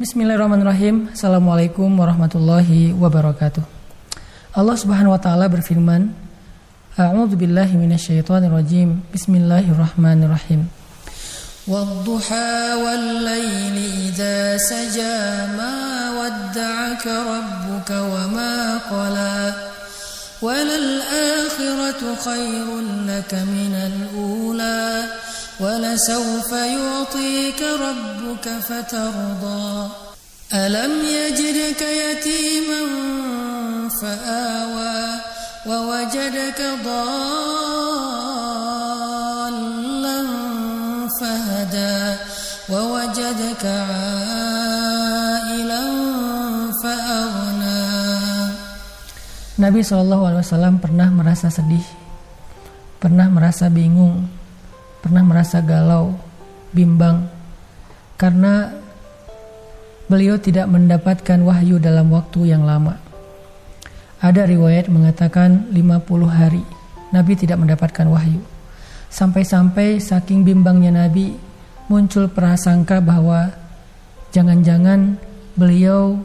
Bismillahirrahmanirrahim. Assalamualaikum warahmatullahi wabarakatuh. Allah Subhanahu wa taala berfirman, A'udzu billahi minasyaitonir rajim. Bismillahirrahmanirrahim. والضحى والليل إذا سجى ما ودعك ربك وما قلى وللآخرة خير لك من الأولى ولسوف يعطيك ربك فترضى ألم يجدك يتيما فآوى ووجدك ضالا فهدى ووجدك عائلا فأغنى Nabi Shallallahu Alaihi Wasallam pernah merasa sedih, pernah merasa bingung, pernah merasa galau, bimbang, karena beliau tidak mendapatkan wahyu dalam waktu yang lama. Ada riwayat mengatakan 50 hari Nabi tidak mendapatkan wahyu. Sampai-sampai saking bimbangnya Nabi muncul prasangka bahwa jangan-jangan beliau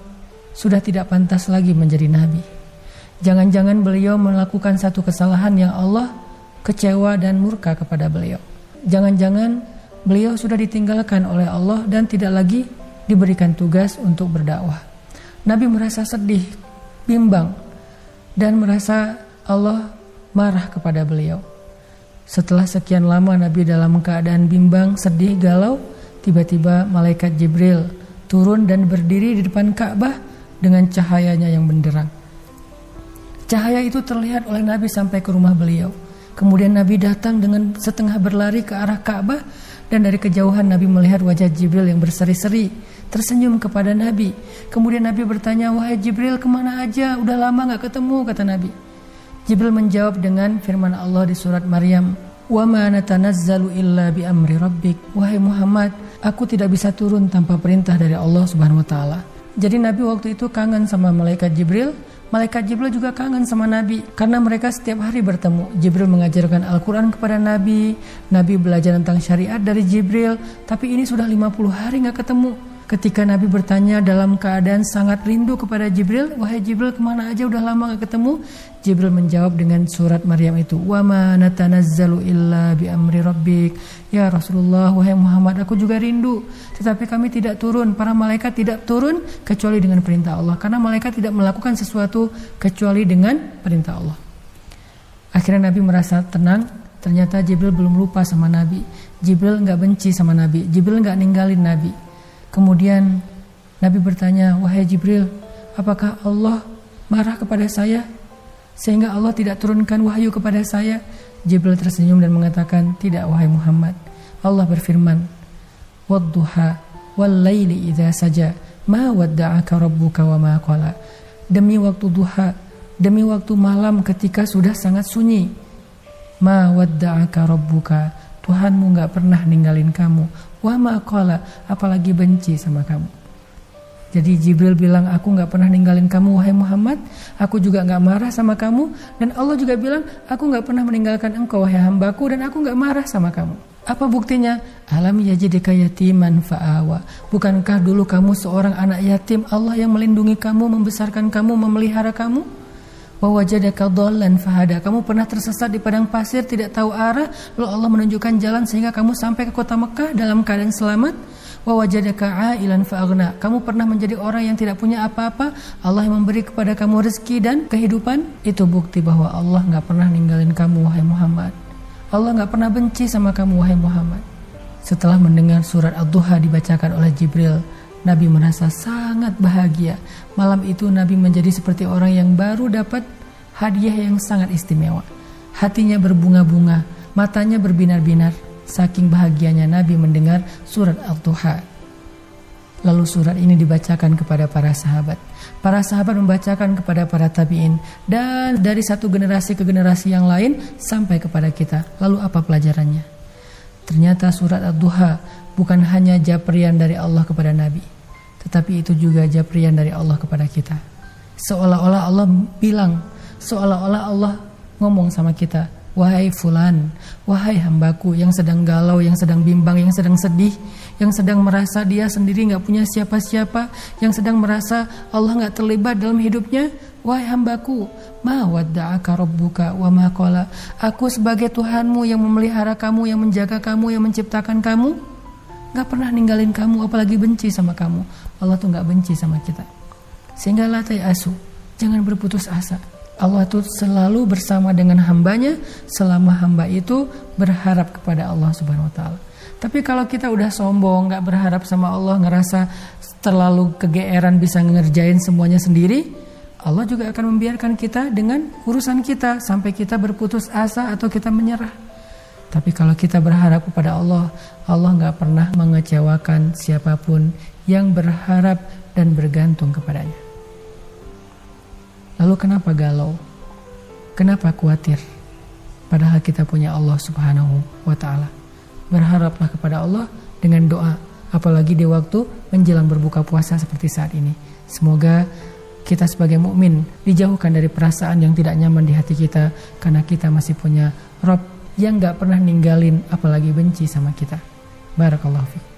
sudah tidak pantas lagi menjadi nabi. Jangan-jangan beliau melakukan satu kesalahan yang Allah kecewa dan murka kepada beliau. Jangan-jangan beliau sudah ditinggalkan oleh Allah dan tidak lagi diberikan tugas untuk berdakwah. Nabi merasa sedih, bimbang, dan merasa Allah marah kepada beliau. Setelah sekian lama Nabi dalam keadaan bimbang, sedih, galau, tiba-tiba malaikat Jibril turun dan berdiri di depan Ka'bah dengan cahayanya yang benderang. Cahaya itu terlihat oleh Nabi sampai ke rumah beliau. Kemudian Nabi datang dengan setengah berlari ke arah Ka'bah dan dari kejauhan Nabi melihat wajah Jibril yang berseri-seri tersenyum kepada Nabi. Kemudian Nabi bertanya, wahai Jibril ke mana aja? Udah lama gak ketemu kata Nabi. Jibril menjawab dengan firman Allah di surat Maryam, Wa ma illa bi amri rabbik. Wahai Muhammad, aku tidak bisa turun tanpa perintah dari Allah Subhanahu wa taala. Jadi Nabi waktu itu kangen sama malaikat Jibril Malaikat Jibril juga kangen sama Nabi karena mereka setiap hari bertemu. Jibril mengajarkan Al-Quran kepada Nabi, Nabi belajar tentang syariat dari Jibril, tapi ini sudah 50 hari nggak ketemu. Ketika Nabi bertanya dalam keadaan sangat rindu kepada Jibril, wahai Jibril ke mana aja udah lama gak ketemu? Jibril menjawab dengan surat Maryam itu, wa ma natanazzalu illa bi amri rabbik. Ya Rasulullah, wahai Muhammad, aku juga rindu. Tetapi kami tidak turun, para malaikat tidak turun kecuali dengan perintah Allah. Karena malaikat tidak melakukan sesuatu kecuali dengan perintah Allah. Akhirnya Nabi merasa tenang, ternyata Jibril belum lupa sama Nabi. Jibril nggak benci sama Nabi, Jibril nggak ninggalin Nabi. Kemudian Nabi bertanya, "Wahai Jibril, apakah Allah marah kepada saya sehingga Allah tidak turunkan wahyu kepada saya?" Jibril tersenyum dan mengatakan, "Tidak, wahai Muhammad. Allah berfirman, "Wadduha wal laili idza saja, ma wadda'aka rabbuka wa ma qala." Demi waktu duha, demi waktu malam ketika sudah sangat sunyi, ma wadda'aka rabbuka Tuhanmu nggak pernah ninggalin kamu. Wa ma'kola, apalagi benci sama kamu. Jadi Jibril bilang, aku nggak pernah ninggalin kamu, wahai Muhammad. Aku juga nggak marah sama kamu. Dan Allah juga bilang, aku nggak pernah meninggalkan engkau, wahai hambaku. Dan aku nggak marah sama kamu. Apa buktinya? Alam yajidika yatiman fa'awa. Bukankah dulu kamu seorang anak yatim, Allah yang melindungi kamu, membesarkan kamu, memelihara kamu? Wawajadaka dhallan fahada. Kamu pernah tersesat di padang pasir tidak tahu arah, lalu Allah menunjukkan jalan sehingga kamu sampai ke kota Mekah dalam keadaan selamat. Wawajadaka ailan fa'aghna. Kamu pernah menjadi orang yang tidak punya apa-apa, Allah memberi kepada kamu rezeki dan kehidupan. Itu bukti bahwa Allah nggak pernah ninggalin kamu wahai Muhammad. Allah nggak pernah benci sama kamu wahai Muhammad. Setelah mendengar surat Ad-Duha dibacakan oleh Jibril, Nabi merasa sangat bahagia. Malam itu Nabi menjadi seperti orang yang baru dapat hadiah yang sangat istimewa. Hatinya berbunga-bunga, matanya berbinar-binar. Saking bahagianya Nabi mendengar surat Al-Duha. Lalu surat ini dibacakan kepada para sahabat. Para sahabat membacakan kepada para tabi'in. Dan dari satu generasi ke generasi yang lain sampai kepada kita. Lalu apa pelajarannya? Ternyata surat Ad-Duha bukan hanya japrian dari Allah kepada Nabi tetapi itu juga japrian dari Allah kepada kita. Seolah-olah Allah bilang, seolah-olah Allah ngomong sama kita, Wahai fulan, wahai hambaku yang sedang galau, yang sedang bimbang, yang sedang sedih, yang sedang merasa dia sendiri nggak punya siapa-siapa, yang sedang merasa Allah nggak terlibat dalam hidupnya, wahai hambaku, ma wadda'aka rabbuka wa ma qala. Aku sebagai Tuhanmu yang memelihara kamu, yang menjaga kamu, yang menciptakan kamu, nggak pernah ninggalin kamu, apalagi benci sama kamu. Allah tuh nggak benci sama kita. Sehingga latai asu, jangan berputus asa. Allah itu selalu bersama dengan hambanya selama hamba itu berharap kepada Allah Subhanahu Wa Taala. Tapi kalau kita udah sombong, nggak berharap sama Allah, ngerasa terlalu kegeeran bisa ngerjain semuanya sendiri, Allah juga akan membiarkan kita dengan urusan kita sampai kita berputus asa atau kita menyerah. Tapi kalau kita berharap kepada Allah, Allah nggak pernah mengecewakan siapa pun yang berharap dan bergantung kepadanya. Lalu kenapa galau? Kenapa khawatir? Padahal kita punya Allah Subhanahu wa taala. Berharaplah kepada Allah dengan doa, apalagi di waktu menjelang berbuka puasa seperti saat ini. Semoga kita sebagai mukmin dijauhkan dari perasaan yang tidak nyaman di hati kita karena kita masih punya Rob yang gak pernah ninggalin apalagi benci sama kita. Barakallahu fiqh.